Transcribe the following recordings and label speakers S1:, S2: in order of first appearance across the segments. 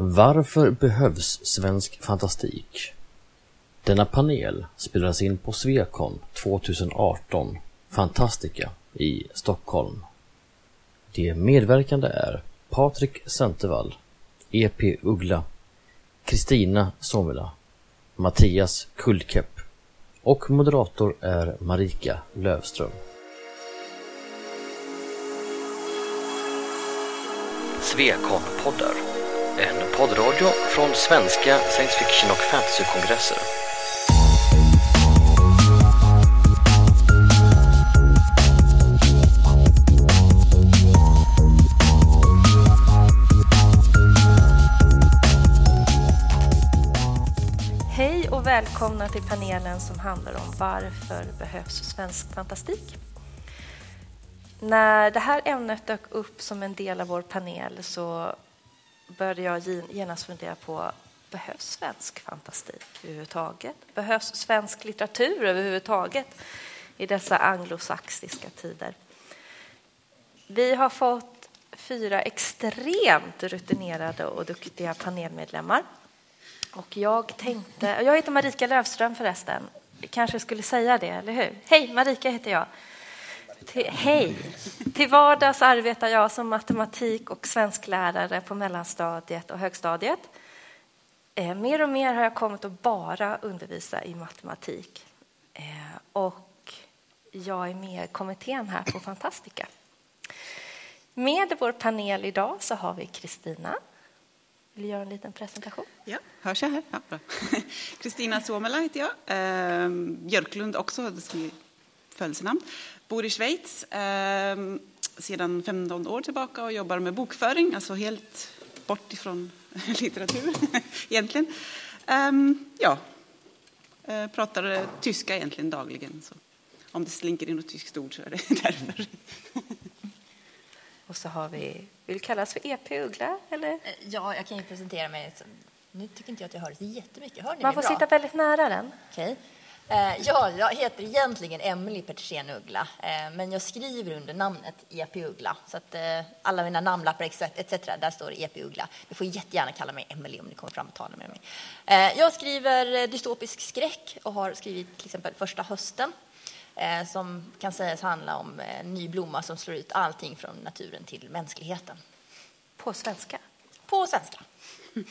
S1: Varför behövs svensk fantastik? Denna panel spelades in på Svekon 2018, Fantastica i Stockholm. De medverkande är Patrik Centervall, EP Uggla, Kristina Somela, Mattias Kullkepp och moderator är Marika Lövström. Svekon-poddar. En poddradio från svenska science fiction och fantasykongresser.
S2: Hej och välkomna till panelen som handlar om varför behövs svensk fantastik? När det här ämnet dök upp som en del av vår panel så började jag genast fundera på behövs svensk fantastik överhuvudtaget? Behövs svensk litteratur överhuvudtaget i dessa anglosaxiska tider? Vi har fått fyra extremt rutinerade och duktiga panelmedlemmar. Och jag tänkte, jag heter Marika Lövström förresten, kanske skulle säga det, eller hur? Hej, Marika heter jag. Till, hej! Till vardags arbetar jag som matematik och svensklärare på mellanstadiet och högstadiet. Eh, mer och mer har jag kommit att bara undervisa i matematik. Eh, och jag är med i kommittén här på Fantastica. Med vår panel idag så har vi Kristina. Vill du göra en liten presentation?
S3: Ja, hörs jag här? Ja, Kristina Suomela heter jag. Eh, Björklund också, födelsenamn. Bor i Schweiz eh, sedan 15 år tillbaka och jobbar med bokföring, alltså helt bort ifrån litteratur egentligen. Eh, ja, eh, pratar tyska egentligen dagligen. Så om det slinker in något tyskt ord så är det därför.
S2: och så har vi, vill kallas för EP Uggla? Eller? Eh,
S4: ja, jag kan ju presentera mig. Nu tycker inte jag att jag hör så jättemycket. Hör ni
S2: Man får
S4: bra?
S2: sitta väldigt nära den.
S4: Okay. Eh, ja, jag heter egentligen Emily Petersen Uggla, eh, men jag skriver under namnet EP Uggla. Så att eh, alla mina namnlappar etc. där står EP Uggla. Ni får jättegärna kalla mig Emily om ni kommer fram och talar med mig. Jag skriver dystopisk skräck och har skrivit till exempel Första hösten som kan sägas handla om en ny blomma som slår ut allting från naturen till mänskligheten.
S2: På svenska?
S4: På svenska.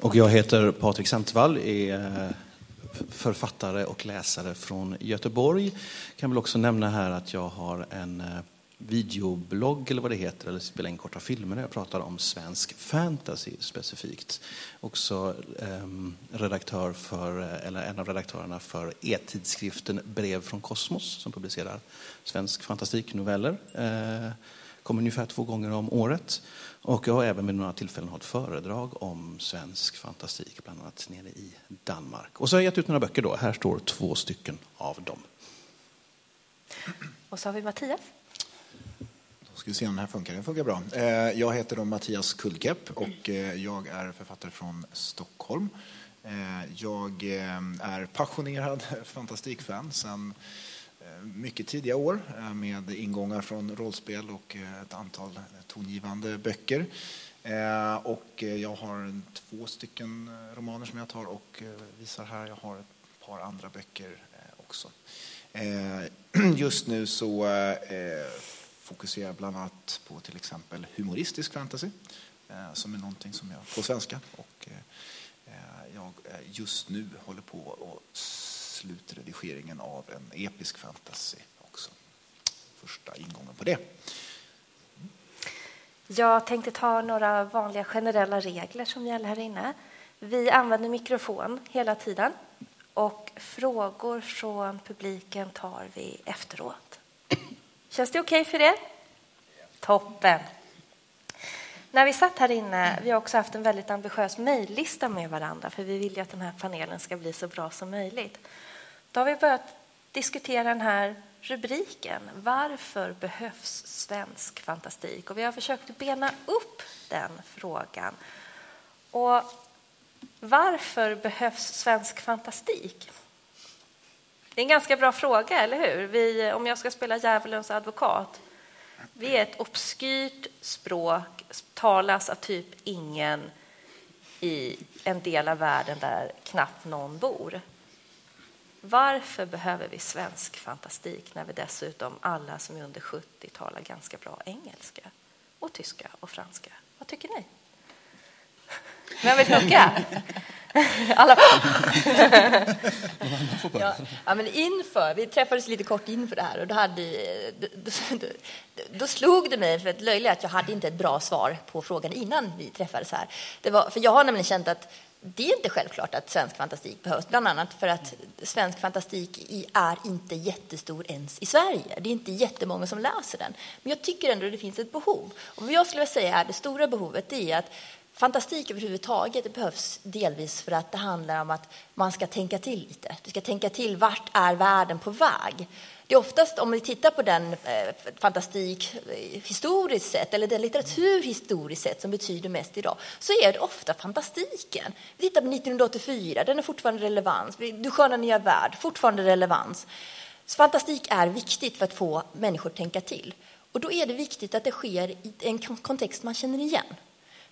S5: Och jag heter Patrik Centvall, är författare och läsare från Göteborg. Kan väl också nämna här att jag har en eh, videoblogg eller vad det heter, eller spela in korta filmer där jag pratar om svensk fantasy specifikt. Också eh, redaktör för, eh, eller en av redaktörerna för e-tidskriften Brev från Kosmos som publicerar svensk fantastiknoveller. Eh, kommer ungefär två gånger om året. Och jag har även vid några tillfällen hållit föredrag om svensk fantastik, bland annat nere i Danmark. Och så har jag gett ut några böcker då. Här står två stycken av dem.
S2: Och så har vi Mattias.
S6: Då ska vi se om det här funkar. Det funkar bra. Eh, jag heter då Mattias Kullkepp och eh, jag är författare från Stockholm. Eh, jag är passionerad fantastikfan sedan Eh, mycket tidiga år eh, med ingångar från rollspel och eh, ett antal tongivande böcker. Och jag har två stycken romaner som jag tar och visar här. Jag har ett par andra böcker också. Just nu så fokuserar jag bland annat på till exempel humoristisk fantasy som är någonting som jag på svenska och jag just nu håller på att slutredigeringen av en episk fantasy också. Första ingången på det.
S2: Jag tänkte ta några vanliga generella regler som gäller här inne. Vi använder mikrofon hela tiden och frågor från publiken tar vi efteråt. Känns det okej okay för er? Toppen! När vi satt här inne, vi har också haft en väldigt ambitiös mejllista med varandra för vi vill ju att den här panelen ska bli så bra som möjligt. Då har vi börjat diskutera den här rubriken. Varför behövs svensk fantastik? Och vi har försökt bena upp den frågan. Och varför behövs svensk fantastik? Det är en ganska bra fråga, eller hur? Vi, om jag ska spela djävulens advokat. Vi är ett obskyrt språk, talas av typ ingen i en del av världen där knappt någon bor. Varför behöver vi svensk fantastik när vi dessutom alla som är under 70 talar ganska bra engelska och tyska och franska? Vad tycker ni? Vem vill hugga? Alla
S4: ja, ja, men inför, vi träffades lite kort inför det här och då, hade, då, då, då slog det mig för ett löjligt att jag hade inte ett bra svar på frågan innan vi träffades här. Det var, för jag har nämligen känt att det är inte självklart att svensk fantastik behövs, bland annat för att svensk fantastik är inte jättestor ens i Sverige. Det är inte jättemånga som läser den. Men jag tycker ändå att det finns ett behov. Och vad jag skulle säga är det stora behovet är att Fantastik överhuvudtaget behövs delvis för att det handlar om att man ska tänka till lite. Du ska tänka till, vart är världen på väg? Det är oftast, om vi tittar på den eh, fantastik eh, historiskt sett, eller den litteratur historiskt sett som betyder mest idag, så är det ofta fantastiken. Vi tittar på 1984, den är fortfarande relevant. Du sköna nya värld, fortfarande relevans. Så fantastik är viktigt för att få människor att tänka till. Och då är det viktigt att det sker i en kontext man känner igen.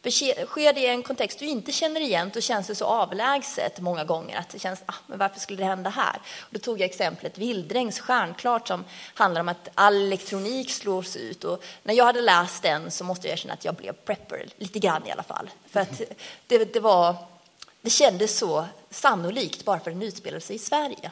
S4: För sker det i en kontext du inte känner igen, då känns det så avlägset många gånger att det känns, ah, men varför skulle det hända här? Och då tog jag exemplet Vildrängs stjärnklart som handlar om att all elektronik slås ut. Och när jag hade läst den så måste jag erkänna att jag blev prepper, lite grann i alla fall. För att det, det, var, det kändes så sannolikt bara för att den utspelade sig i Sverige.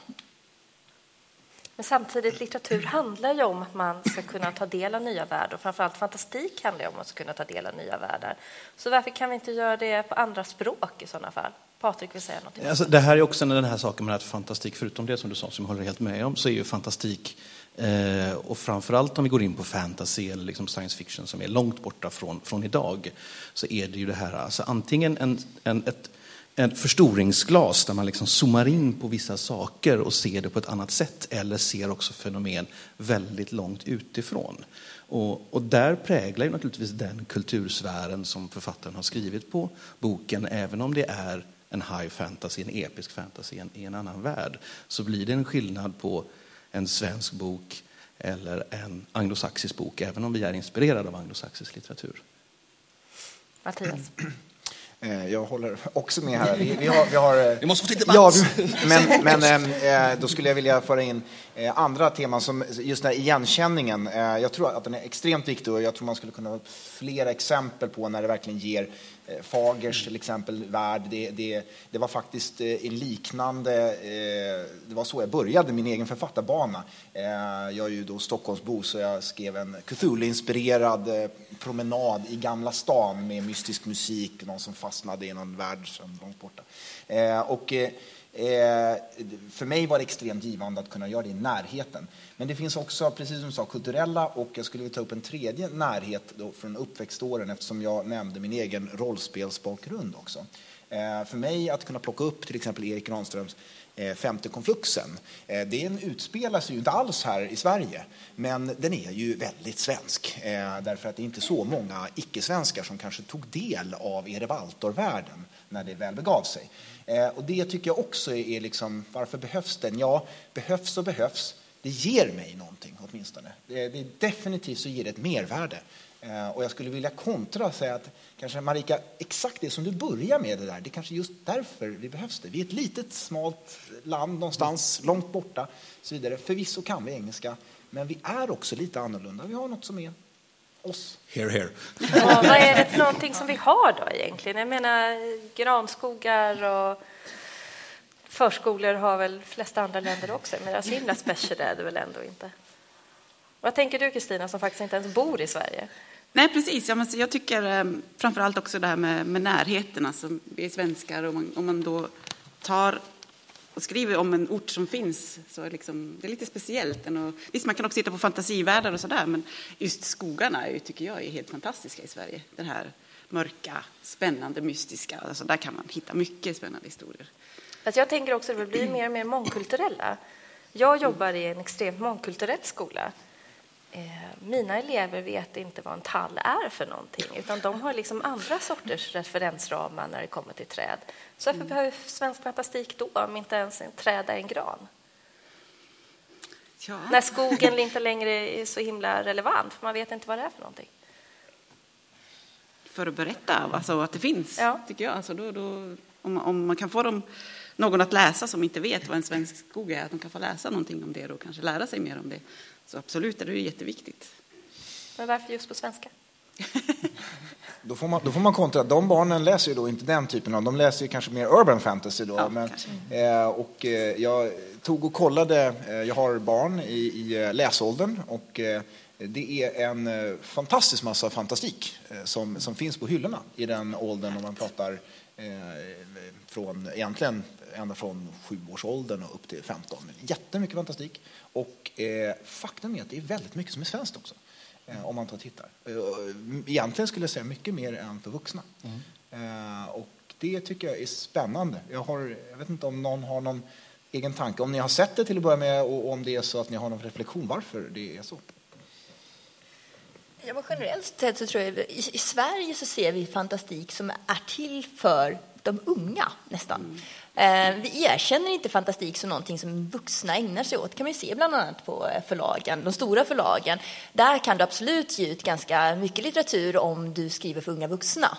S2: Men samtidigt, litteratur handlar ju om att man ska kunna ta del av nya världar och framförallt fantastik handlar om att man ska kunna ta del av nya världar. Så varför kan vi inte göra det på andra språk i sådana fall? Patrik vill säga något.
S5: Alltså, det här är också den här saken med att fantastik, förutom det som du sa som jag håller helt med om, så är ju fantastik eh, och framförallt om vi går in på fantasy eller liksom science fiction som är långt borta från, från idag, så är det ju det här, alltså antingen en, en, ett ett förstoringsglas där man liksom zoomar in på vissa saker och ser det på ett annat sätt eller ser också fenomen väldigt långt utifrån. Och, och där präglar ju naturligtvis den kultursfären som författaren har skrivit på boken, även om det är en high fantasy, en episk fantasy en, i en annan värld, så blir det en skillnad på en svensk bok eller en anglosaxisk bok, även om vi är inspirerade av anglosaxisk litteratur.
S2: Mattias?
S6: Eh, jag håller också med här. Vi, vi har, vi, har,
S5: eh, vi måste få till debatt.
S6: Ja, men, men eh, då skulle jag vilja föra in andra teman som just den här igenkänningen. Jag tror att den är extremt viktig och jag tror man skulle kunna ha flera exempel på när det verkligen ger Eh, Eh, Fagers till exempel värld, det, det, det, var faktiskt eh, en liknande, eh, det var så jag började min egen författarbana. Jag är ju då Stockholmsbo så jag skrev en Cthulhu-inspirerad promenad i Gamla stan med mystisk musik, någon som fastnade i någon värld långt borta. Och Eh, för mig var det extremt givande att kunna göra det i närheten. Men det finns också, precis som du sa, kulturella och jag skulle vilja ta upp en tredje närhet då från uppväxtåren eftersom jag nämnde min egen rollspelsbakgrund också. Eh, för mig att kunna plocka upp till exempel Erik Granströms Eh, femte konfluxen. Eh, den utspelar sig ju inte alls här i Sverige, men den är ju väldigt svensk. Eh, därför att det är inte så många icke-svenskar som kanske tog del av Erevaltor-världen när det väl begav sig. Och det tycker jag också är liksom, varför behövs den? Ja, behövs och behövs. Det ger mig någonting åtminstone. Det, det definitivt så ger det ett mervärde. Eh, och jag skulle vilja kontra och säga att kanske Marika, exakt det som du börjar med det där, det är kanske just därför vi behövs det. Vi är ett litet smalt land någonstans långt borta. Så vidare. Förvisso kan vi engelska, men vi är också lite annorlunda. Vi har något som är oss.
S5: Here, here.
S2: Ja, vad är det för någonting som vi har då egentligen? Jag menar granskogar och förskolor har väl flesta andra länder också, men så himla special är det väl ändå inte? Vad tänker du Kristina som faktiskt inte ens bor i Sverige?
S3: Nej, precis. Ja, men jag tycker eh, framför allt också det här med, med närheten. Alltså, vi är svenskar och man, om man då tar och skriver om en ort som finns så är liksom, det är lite speciellt. Och, visst, man kan också titta på fantasivärldar och sådär, men just skogarna är, tycker jag är helt fantastiska i Sverige. Den här mörka, spännande, mystiska. Alltså, där kan man hitta mycket spännande historier.
S2: Alltså jag tänker också att det blir mer och mer mångkulturella. Jag jobbar i en extremt mångkulturell skola mina elever vet inte vad en tall är för någonting, utan de har liksom andra sorters referensramar när det kommer till träd. Så varför mm. behöver svensk fantastik då, om inte ens en träd är en gran?
S3: Ja.
S2: När skogen inte längre är så himla relevant, för man vet inte vad det är för någonting.
S3: För att berätta alltså, att det finns,
S2: Ja.
S3: tycker jag. Alltså, då, då, om, om man kan få dem, någon att läsa som inte vet vad en svensk skog är, att de kan få läsa någonting om det och kanske lära sig mer om det. Så absolut är det jätteviktigt.
S2: Men varför just på svenska?
S6: Då får, man, då får man kontra, de barnen läser ju då inte den typen av, de läser ju kanske mer urban fantasy då.
S3: Ja,
S6: men, eh, och eh, jag tog och kollade, eh, jag har barn i, i eh, läsåldern och eh, det är en eh, fantastisk massa fantastik eh, som, som finns på hyllorna i den åldern om man pratar eh, från, egentligen ända från sjuårsåldern och upp till 15. Men jättemycket fantastik. Och eh, faktum är att det är väldigt mycket som är svenskt också. Eh, om man tar och tittar. Eh, Egentligen skulle jag säga mycket mer än för vuxna. Eh, och det tycker jag är spännande. Jag, har, jag vet inte om någon har någon egen tanke. Om ni har sett det till att börja med och om det är så att ni har någon reflektion varför det är så.
S4: Ja, men generellt sett så tror jag i, i Sverige så ser vi fantastik som är till för de unga nästan. Eh, Eh, vi erkänner inte fantastik som någonting som vuxna ägnar sig åt. kan man ju se bland annat på eh, förlagen, de stora förlagen. Där kan du absolut ge ut ganska mycket litteratur om du skriver för unga vuxna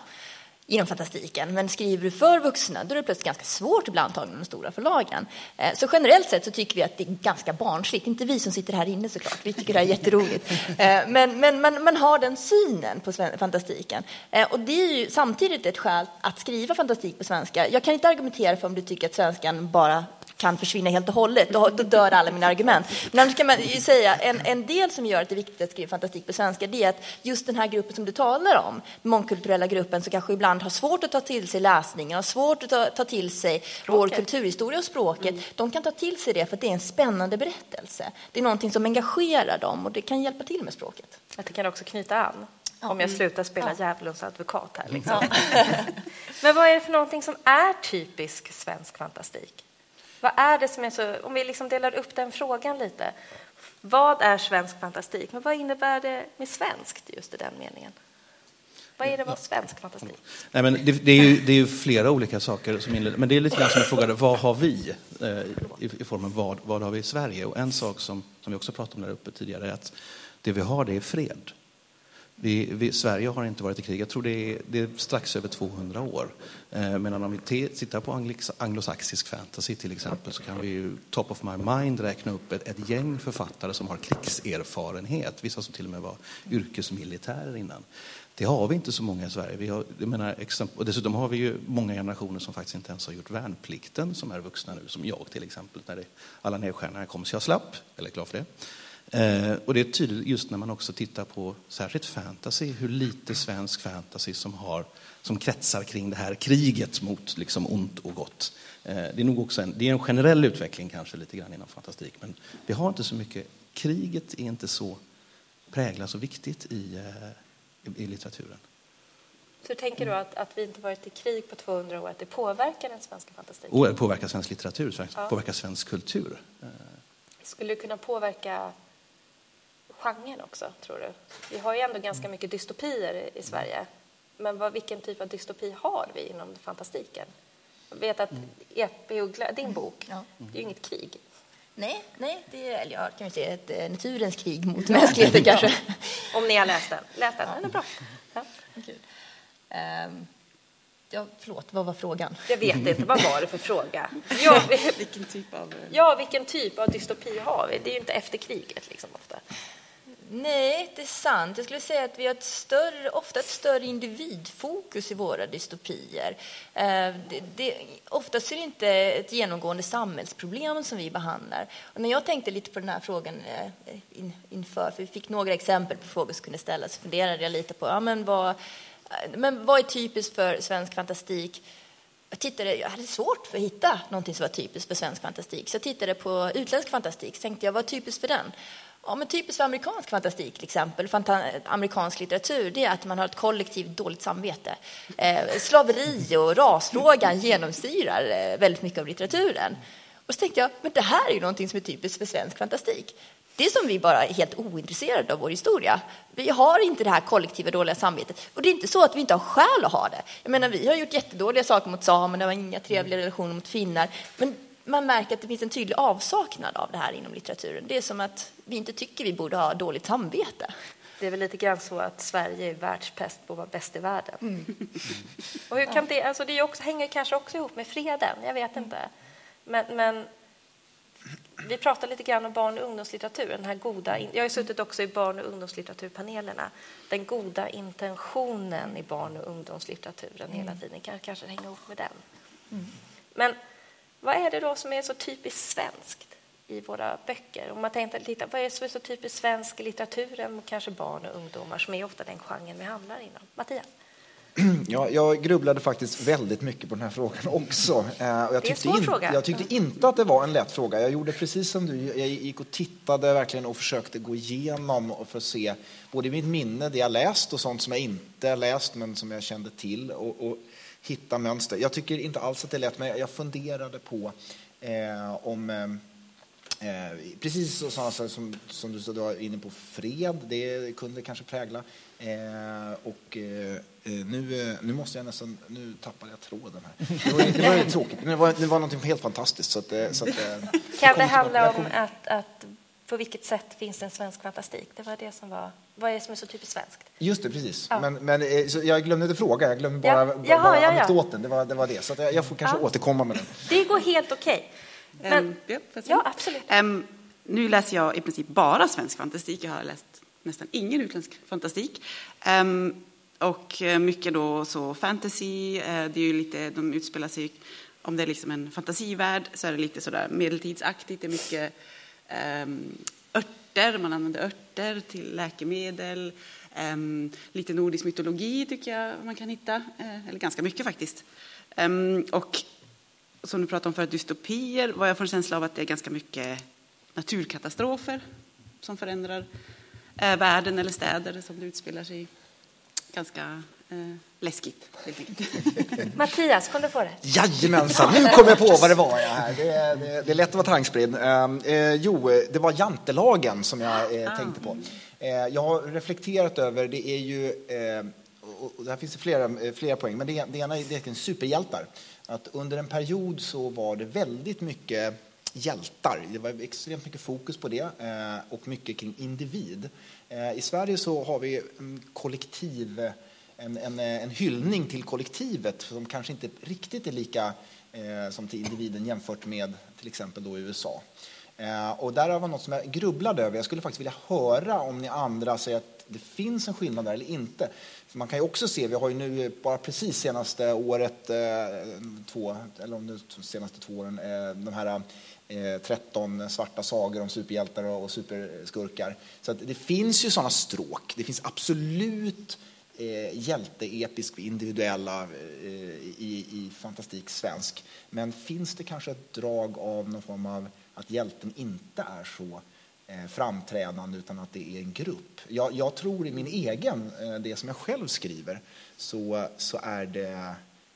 S4: inom fantastiken. Men skriver du för vuxna, då är det plötsligt ganska svårt ibland antagligen de stora förlagen. Eh, så generellt sett så tycker vi att det är ganska barnsligt. Inte vi som sitter här inne såklart, vi tycker det här är jätteroligt. Eh, men, men man, man har den synen på fantastiken. Eh, och det är ju samtidigt ett skäl att skriva fantastik på svenska. Jag kan inte argumentera för om du tycker att svenskan bara kan försvinna helt och hållet, då, då dör alla mina argument. Men annars kan man säga, en, en del som gör att det är viktigt att skriva fantastik på svenska, det är att just den här gruppen som du talar om, den mångkulturella gruppen som kanske ibland har svårt att ta till sig läsningen, har svårt att ta, ta till sig vår kulturhistoria och språket, de kan ta till sig det för att det är en spännande berättelse. Det är någonting som engagerar dem och det kan hjälpa till med språket.
S2: Att det kan också knyta an. Om jag slutar spela djävulens advokat här. Liksom. Men vad är det för någonting som är typisk svensk fantastik? Vad är det som är så, om vi liksom delar upp den frågan lite. Vad är svensk fantastik? Men vad innebär det med svenskt just i den meningen? Vad är det med svensk fantastik?
S5: Nej, men det, det, är ju, det är ju flera olika saker som inleder, men det är lite grann som jag frågade, vad har vi? Eh, i, I formen vad, vad har vi i Sverige? Och en sak som, som vi också pratade om där uppe tidigare är att det vi har det är fred. Vi, vi, Sverige har inte varit i krig, jag tror det är, det är strax över 200 år. Eh, medan om vi tittar på anglis- anglosaxisk fantasy till exempel så kan vi ju top of my mind räkna upp ett, ett gäng författare som har krigserfarenhet, vissa som till och med var yrkesmilitärer innan. Det har vi inte så många i Sverige. Vi har, jag menar, och dessutom har vi ju många generationer som faktiskt inte ens har gjort värnplikten, som är vuxna nu, som jag till exempel. När det, alla nedskärningar kom så jag slapp, eller klar för det. Eh, och det är tydligt just när man också tittar på särskilt fantasy, hur lite svensk fantasy som, har, som kretsar kring det här kriget mot liksom ont och gott. Eh, det är nog också en, det är en generell utveckling kanske lite grann inom fantastik, men vi har inte så mycket, kriget är inte så präglat så viktigt i, eh, i, litteraturen.
S2: Så tänker du att, att vi inte varit i krig på 200 år, att det påverkar den svenska fantastiken?
S5: Och påverkar svensk litteratur, svensk,
S2: Ja.
S5: påverkar svensk kultur. Eh,
S2: Skulle det kunna påverka genren också, tror du? Vi har ju ändå ganska mycket dystopier i- Sverige. Men vad, vilken typ av dystopi har vi inom fantastiken? Jag vet att E.P. Uggla, din bok,
S4: Ja.
S2: det är ju inget krig.
S4: Nej, nej det är, eller ja, kan vi säga ett eh, naturens krig mot mänskligheten kanske.
S2: Om ni har läst den. Läs den, den är bra. Ja.
S4: Kul. Ehm, ja, förlåt, vad var frågan?
S2: Jag vet inte, vad var det för fråga? Ja, vi-
S3: Vilken typ av...
S2: ja, vilken typ av dystopi har vi? Det är ju inte efter kriget liksom ofta.
S4: Nej, det är sant. Jag skulle säga att vi har ett större, ofta ett större individfokus i våra dystopier. Eh, det, det, oftast är det inte ett genomgående samhällsproblem som vi behandlar. Och när jag tänkte lite på den här frågan eh, in, inför, för vi fick några exempel på frågor som kunde ställas, så funderade jag lite på ja, men vad, eh, men vad är typiskt för svensk fantastik? Jag, tittade, jag hade svårt för att hitta någonting som var typiskt för svensk fantastik. Så jag tittade på utländsk fantastik. Så tänkte jag, vad är typiskt för den? Ja, men typiskt för amerikansk fantastik, till exempel, amerikansk litteratur, det är att man har ett kollektivt dåligt samvete. Eh, slaveri och rasfrågan genomsyrar eh, väldigt mycket av litteraturen. Och så tänkte jag, men det här är ju någonting som är typiskt för svensk fantastik. Det är som vi bara är helt ointresserade av vår historia. Vi har inte det här kollektiva dåliga samvetet. Och det är inte så att vi inte har skäl att ha det. Jag menar, vi har gjort jättedåliga saker mot samerna, det var inga trevliga relationer mot finnar. Men man märker att det finns en tydlig avsaknad av det här inom litteraturen. Det är som att vi inte tycker vi borde ha dåligt samvete.
S2: Det är väl lite grann så att Sverige är världspest på att vara bäst i världen.
S4: Mm.
S2: Och hur kan det, alltså det också, hänger kanske också ihop med freden, jag vet inte. Men, men vi pratar lite grann om barn och ungdomslitteratur. Den här goda, jag har suttit också i barn och ungdomslitteraturpanelerna. Den goda intentionen i barn och ungdomslitteraturen hela tiden kan kanske hänga ihop med den. Men vad är det då som är så typiskt svenskt i våra böcker? Om man tänkte vad är det som är så typiskt svensk i litteraturen kanske barn och ungdomar som är ofta den genren vi handlar inom? Mattias?
S6: Ja, jag grubblade faktiskt väldigt mycket på den här frågan också. Jag,
S2: Det är en
S6: tyckte
S2: svår
S6: in,
S2: fråga.
S6: jag tyckte inte att det var en lätt fråga. Jag gjorde precis som du. Jag gick och tittade verkligen och försökte gå igenom och för att se både i mitt minne det jag läst och sånt som jag inte läst men som jag kände till och, och hitta mönster. Jag tycker inte alls att det är lätt, men jag funderade på eh, om eh, Eh, precis så, sådana saker som, som du, du var inne på, fred, det kunde kanske prägla. Eh, och eh, nu, eh, nu måste jag nästan, nu tappade jag tråden här. Det var, det var tråkigt, men det var, det var något helt fantastiskt. Så att, så att,
S2: Kan det handla om att, att på vilket sätt finns det en svensk fantastik? Det var det som var, vad är det som är så typiskt svenskt?
S6: Just det, precis.
S2: Ja.
S6: Men, men eh, så jag glömde inte fråga, jag glömde
S2: Ja,
S6: bara, bara,
S2: jaha,
S6: bara
S2: ja, ja.
S6: anekdoten. Det var, det var det. Så att jag, jag får kanske
S2: Ja.
S6: återkomma med den.
S2: Det går helt okej. Men,
S3: Ehm, ja, jag säga?
S2: ja, absolut.
S3: Ehm, nu läser jag i princip bara svensk fantastik. Jag har läst nästan ingen utländsk fantastik. Ehm, och eh, mycket då så fantasy. eh, det är ju lite, de utspelar sig, om det är liksom en fantasivärld så är det lite sådär medeltidsaktigt. Det är mycket ehm, örter, man använder örter till läkemedel. Ehm, lite nordisk mytologi tycker jag man kan hitta, eh, eller ganska mycket faktiskt. Ehm, och som du pratade om förut, dystopier, vad jag får en känsla av att det är ganska mycket naturkatastrofer som förändrar eh, världen eller städer som det utspelar sig i. Ganska läskigt, helt enkelt.
S2: Mattias, kom du på det?
S6: Jajamensan, nu kom jag på vad det var jag här. Det, är- det, det är lätt att vara tankspridd. Ehm, eh, jo, det var jantelagen som jag eh, tänkte på. Eh, jag har reflekterat över, det är ju, eh, och, och där finns det flera, eh, flera poäng, men det, det ena är det är superhjältar. Att under en period så var det väldigt mycket hjältar. Det var extremt mycket fokus på det eh, och mycket kring individ. Eh, I Sverige så har vi en kollektiv en, en, eh, en hyllning till kollektivet som kanske inte riktigt är lika eh, som till individen jämfört med till exempel då USA. Eh, och där var något som jag grubblade över. Jag skulle faktiskt vilja höra om ni andra säger att det finns en skillnad där eller inte. För man kan ju också se, vi har ju nu bara precis senaste året, eh, två, eller om det de senaste två åren, eh, de här eh, 13 svarta sagor om superhjältar och, superskurkar. Så att det finns ju sådana stråk. Det finns absolut eh, hjälteepisk, individuella eh, i, i fantastik svensk. Men finns det kanske ett drag av någon form av att hjälten inte är så eh, framträdande utan att det är en grupp? Jag, jag tror i min egen, eh, det som jag själv skriver, så, så är det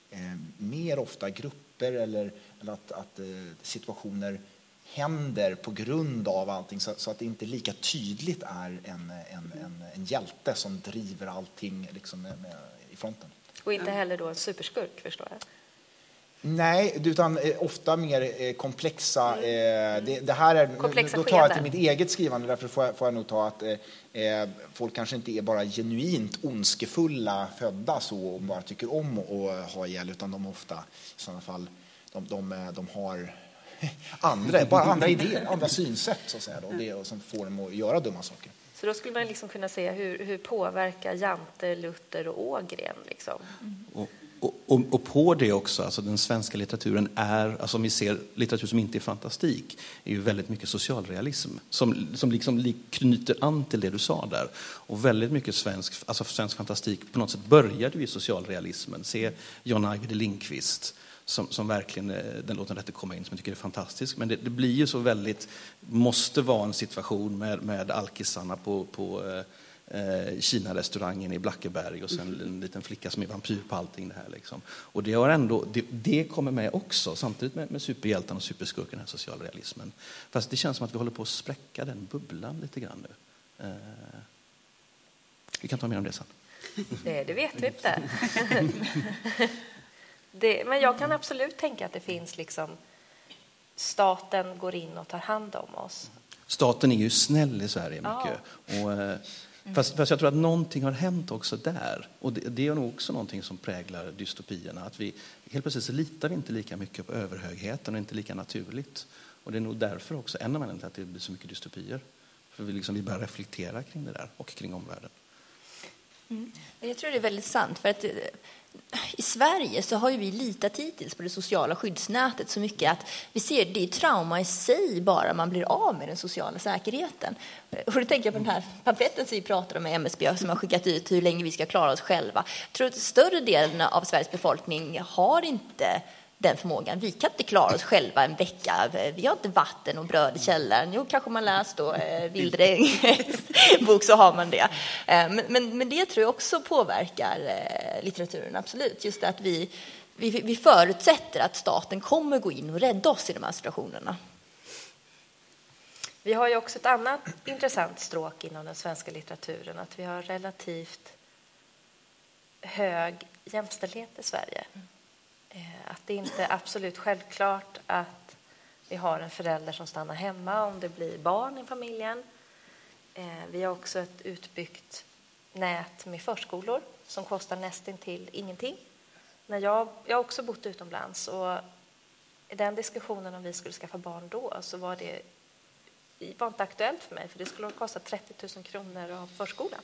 S6: eh, mer ofta grupper eller, eller att, att eh, situationer händer på grund av allting så, så att det inte lika tydligt är en, en, en, en hjälte som driver allting liksom med, med, i fronten.
S2: Och inte heller då en superskurk, förstår jag.
S6: Nej, utan eh, ofta mer eh, komplexa... Eh, det, det här är,
S2: Komplexa
S6: då tar jag till mitt eget skrivande, därför får jag, får jag nog ta att eh, folk kanske inte är bara genuint ondskefulla födda så och bara tycker om att ha ihjäl, utan de ofta i sådana fall, de, de, de har andra, bara andra idéer, andra synsätt så att säga, då, det som får dem att göra dumma saker.
S2: Så då skulle man liksom kunna se hur, hur påverkar Jante, Luther och Ågren? Liksom?
S5: Och, och, och, och på det också, alltså den svenska litteraturen är, alltså om vi ser litteratur som inte är fantastik, är ju väldigt mycket socialrealism som, som liksom li- knyter an till det du sa där. Och väldigt mycket svensk, alltså svensk fantastik på något sätt började ju i socialrealismen. Se John Ajvide Lindqvist som, som verkligen, eh, den låten rätt att komma in, som jag tycker är fantastisk. Men det, det blir ju så väldigt, måste vara en situation med, med alkisarna på, på eh, eh, Kina-restaurangen i Blackeberg och sen en liten flicka som är vampyr på allting det här. Liksom. Och det, har ändå, det, det kommer med också, samtidigt med, med superhjältarna och superskurken, den här socialrealismen. Fast det känns som att vi håller på att spräcka den bubblan lite grann nu. Eh, vi kan ta mer om det sen.
S2: Det, det vet vi inte. det, men jag kan absolut tänka att det finns liksom staten går in och tar hand om oss.
S5: Staten är ju snäll i Sverige
S2: Ja.
S5: mycket. Och, eh, fast, fast jag tror att någonting har hänt också där. Och det, det är nog också någonting som präglar dystopierna. Att vi, helt plötsligt så litar vi inte lika mycket på överhögheten och inte lika naturligt. Och det är nog därför också en av anledningarna till att det blir så mycket dystopier. För vi, liksom, vi börjar reflektera kring det där och kring omvärlden.
S4: Jag tror det är väldigt sant. För att eh, i Sverige så har ju vi litat hittills på det sociala skyddsnätet så mycket att vi ser det är trauma i sig bara man blir av med den sociala säkerheten. Och då tänker jag på den här pamfletten som vi pratar om med MSB som har skickat ut hur länge vi ska klara oss själva. Jag tror att större delen av Sveriges befolkning har inte den förmågan. Vi kan inte klara oss själva en vecka. Vi har inte vatten och bröd i källaren. Jo, kanske man läst då eh, bok så har man det. Eh, men, men, men det tror jag också påverkar eh, litteraturen, absolut. Just att vi, vi, vi förutsätter att staten kommer gå in och rädda oss i de här situationerna.
S2: Vi har ju också ett annat intressant stråk inom den svenska litteraturen, att vi har relativt hög jämställdhet i Sverige. Eh, att det inte är absolut självklart att vi har en förälder som stannar hemma om det blir barn i familjen. Eh, vi har också ett utbyggt nät med förskolor som kostar nästintill ingenting. När jag, jag har också bott utomlands och i den diskussionen om vi skulle skaffa barn då så var det det var inte aktuellt för mig för det skulle kosta 30 000 kronor av förskolan.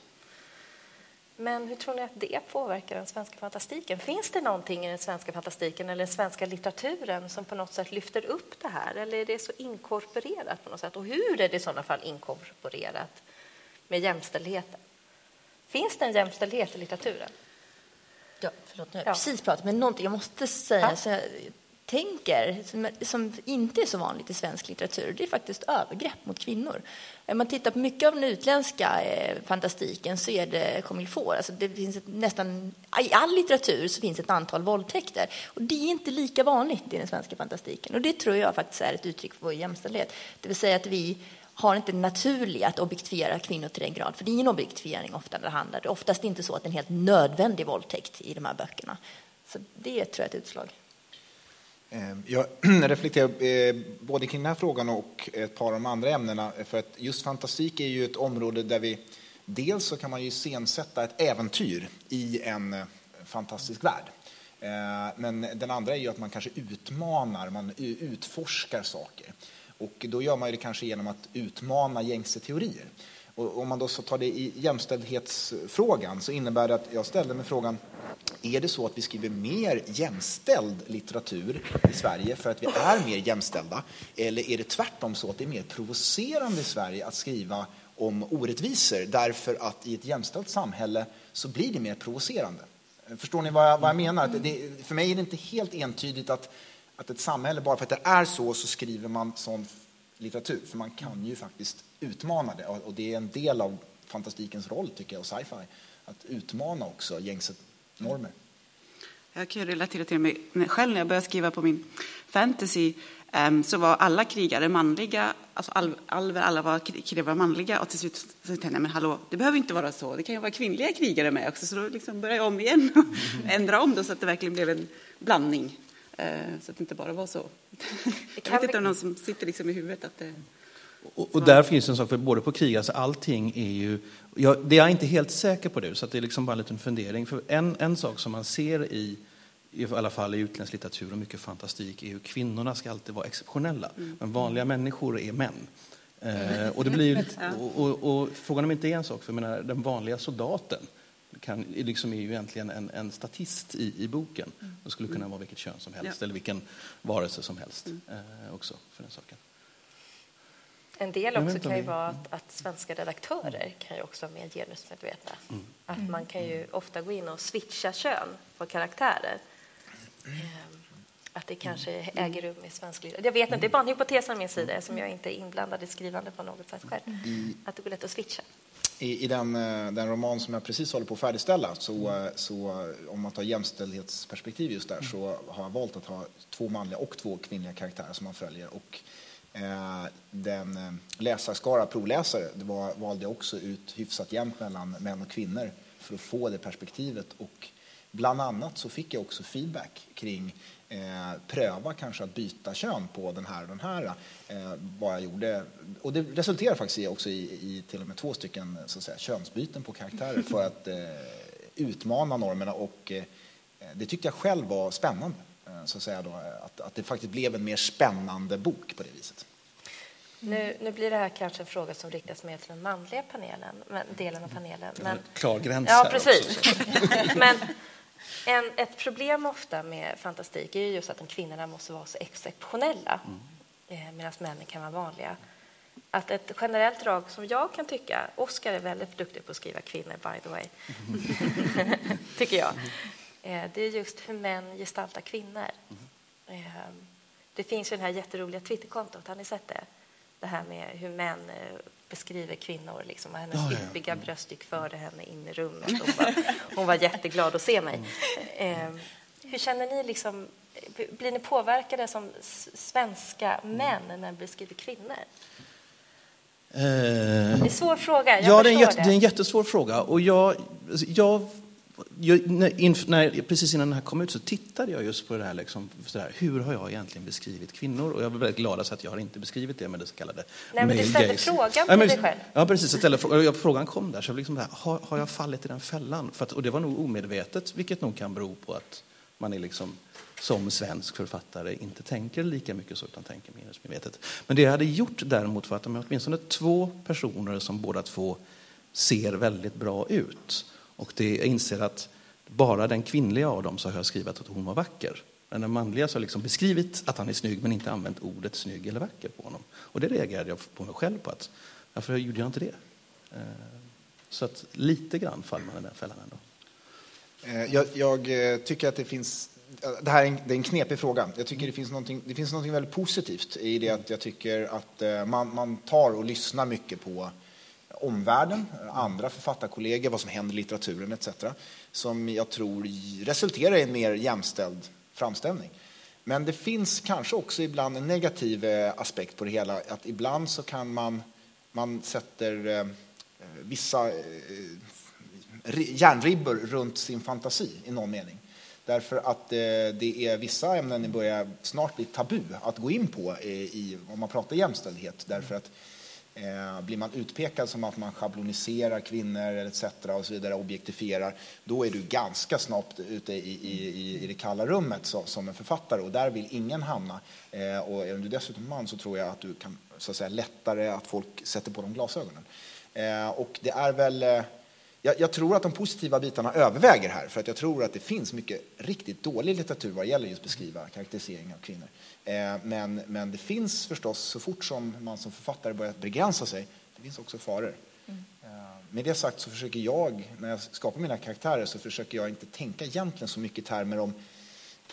S2: Men hur tror ni att det påverkar den svenska fantastiken? Finns det någonting i den svenska fantastiken eller den svenska litteraturen som på något sätt lyfter upp det här? Eller är det så inkorporerat på något sätt? Och hur är det i sådana fall inkorporerat med jämställdheten? Finns det en jämställdhet i litteraturen?
S4: Ja, förlåt, nu har
S2: Ja.
S4: jag precis pratat med någonting. Jag måste säga
S2: Ja.
S4: så jag tänker, som, som inte är så vanligt i svensk litteratur, det är faktiskt övergrepp mot kvinnor. Om man tittar på mycket av den utländska eh, fantastiken så är det comme il faut. Alltså det finns ett, nästan, I all litteratur så finns ett antal våldtäkter. Och det är inte lika vanligt i den svenska fantastiken. Och det tror jag faktiskt är ett uttryck för vår jämställdhet. Det vill säga att vi har inte det naturliga att objektifiera kvinnor till den grad. För det är ingen objektifiering ofta när det handlar. Det är oftast inte så att det är en helt nödvändig våldtäkt i de här böckerna. Så det tror jag är ett utslag.
S6: Ehm, jag reflekterar eh, både kring den här frågan och ett par av de andra ämnena. För att just fantastik är ju ett område där vi dels så kan man ju iscensätta ett äventyr i en eh, fantastisk värld. Ehm, men den andra är ju att man kanske utmanar, man utforskar saker. Och då gör man ju det kanske genom att utmana gängse teorier. Och om man då så tar det i jämställdhetsfrågan så innebär det att jag ställde mig frågan är det så att vi skriver mer jämställd litteratur i Sverige för att vi är mer jämställda? Eller är det tvärtom så att det är mer provocerande i Sverige att skriva om orättvisor därför att i ett jämställt samhälle så blir det mer provocerande? Förstår ni vad jag, vad jag menar? Det, för mig är det inte helt entydigt att, att ett samhälle, bara för att det är så, så skriver man sån litteratur. För man kan ju faktiskt utmana det. Och det är en del av fantastikens roll, tycker jag, och sci-fi. Att utmana också gängse normer.
S3: Jag kan ju relatera till mig själv när jag började skriva på min fantasy em, så var alla krigare manliga, alltså al- alver, alla var krigare var manliga och till slut så tänkte jag, men hallå, det behöver inte vara så, det kan ju vara kvinnliga krigare med också, så då liksom började jag om igen och ändra om det så att det verkligen blev en blandning. Eh, Så att det inte bara var så. Jag
S2: kan
S3: vet inte om någon som sitter liksom i huvudet att det...
S5: Och, och där finns en sak, för både på krig, alltså allting är ju... Jag, det är jag inte helt säker på det, så det är liksom bara en liten fundering. För en, en sak som man ser i, i alla fall i utländsk litteratur och mycket fantastik, är hur kvinnorna ska alltid vara exceptionella. Men vanliga människor är män. Eh, och, det blir och, och, och frågan om inte är en sak, för menar, den vanliga soldaten kan, liksom är ju egentligen en, en statist i, i boken. Det skulle kunna vara vilket kön som helst,
S3: Ja.
S5: eller vilken varelse som helst eh, också, för den saken.
S2: En del också kan ju vara att, att svenska redaktörer kan ju också vara mer genusmedvetna. Att man kan ju ofta gå in och switcha kön på karaktärer. Ehm, Att det kanske äger rum i svensk litteratur. Jag vet inte, det är bara en hypotes från min sida som jag inte är inblandad i skrivande på något sätt själv. Att det går lätt att switcha.
S6: I, i den, eh, den roman som jag precis håller på att färdigställa, så, eh, så eh, om man tar jämställdhetsperspektiv just där, så har jag valt att ha två manliga och två kvinnliga karaktärer som man följer. Och Eh, den eh, läsarskara provläsare, det var, valde jag också ut hyfsat jämnt mellan män och kvinnor för att få det perspektivet. Och Bland annat så fick jag också feedback kring eh, pröva kanske att byta kön på den här och den här. Eh, vad jag gjorde. Och det resulterade faktiskt i, också i, i till och med två stycken så att säga, könsbyten på karaktärer för att eh, utmana normerna och eh, det tyckte jag själv var spännande. Eh, så att, säga då, att, att det faktiskt blev en mer spännande bok på det viset.
S2: Nu, nu blir det här kanske en fråga som riktas mer till den manliga panelen, men, delen av panelen. Men,
S5: Klar gräns
S2: ja, precis.
S5: också.
S2: men en, ett problem ofta med fantastik är ju just att de kvinnorna måste vara så exceptionella eh, medan männen kan vara vanliga. Att ett generellt drag som jag kan tycka, Oscar är väldigt duktig på att skriva kvinnor by the way, tycker jag, eh, det är just hur män gestaltar kvinnor. Eh, det finns ju det här jätteroliga Twitterkontot, har ni sett det? Det här med hur män eh, beskriver kvinnor, liksom, hennes
S5: ja.
S2: yppiga bröst gick före henne in i rummet. Hon var, hon var jätteglad att se mig. Eh, hur känner ni? Liksom, blir ni påverkade som svenska män när ni beskriver kvinnor?
S5: Eh,
S2: Det är en svår fråga, jag
S5: ja, det är, en jätte, det är en jättesvår fråga. Och jag, alltså, jag, jag, när, när, precis innan den här kom ut så tittade jag just på det här, liksom, här. Hur har jag egentligen beskrivit kvinnor? Och jag var väldigt glad att jag har inte beskrivit det med det så kallade
S2: Nej, men du ställde
S5: gaze.
S2: frågan till
S5: men-
S2: dig själv.
S5: Ja, precis. Jag ställde frågan, kom där. Så jag liksom här, har, har jag fallit i den fällan? Att, och det var nog omedvetet, vilket nog kan bero på att man är liksom som svensk författare inte tänker lika mycket så utan tänker mer medvetet. Men det jag hade gjort däremot var att de åtminstone två personer som båda två ser väldigt bra ut. Och det, jag inser att bara den kvinnliga av dem så har jag skrivit att hon var vacker. Men den manliga så har liksom beskrivit att han är snygg men inte använt ordet snygg eller vacker på honom. Och det reagerade jag på mig själv på. att Varför gjorde jag inte det? Eh, så att lite grann faller man i den fällan ändå.
S6: Eh, jag, jag eh, tycker att det finns... Det här är en, det är en knepig fråga. Jag tycker det finns någonting, det finns någonting väldigt positivt i det att jag tycker att man, man tar och lyssnar mycket på omvärlden, andra författarkollegor, vad som händer i litteraturen etc. Som jag tror resulterar i en mer jämställd framställning. Men det finns kanske också ibland en negativ eh, aspekt på det hela. Att ibland så kan man, man sätter eh, vissa eh, järnribbor runt sin fantasi i någon mening. Därför att det är vissa ämnen det börjar snart bli tabu att gå in på i, om man pratar jämställdhet. Därför att eh, blir man utpekad som att man schabloniserar kvinnor etc. och så vidare, objektifierar, då är du ganska snabbt ute i, i, i, det kalla rummet så, som en författare och där vill ingen hamna. Eh, och är du dessutom man så tror jag att du kan så att säga, lättare att folk sätter på de glasögonen. Eh, och det är väl eh, jag, jag tror att de positiva bitarna överväger här, för att jag tror att det finns mycket riktigt dålig litteratur vad gäller just beskriva karaktärisering av kvinnor. Eh, men, men det finns förstås, så fort som man som författare börjar begränsa sig, det finns också faror. Eh, med det sagt så försöker jag, när jag skapar mina karaktärer, så försöker jag inte tänka egentligen så mycket i termer om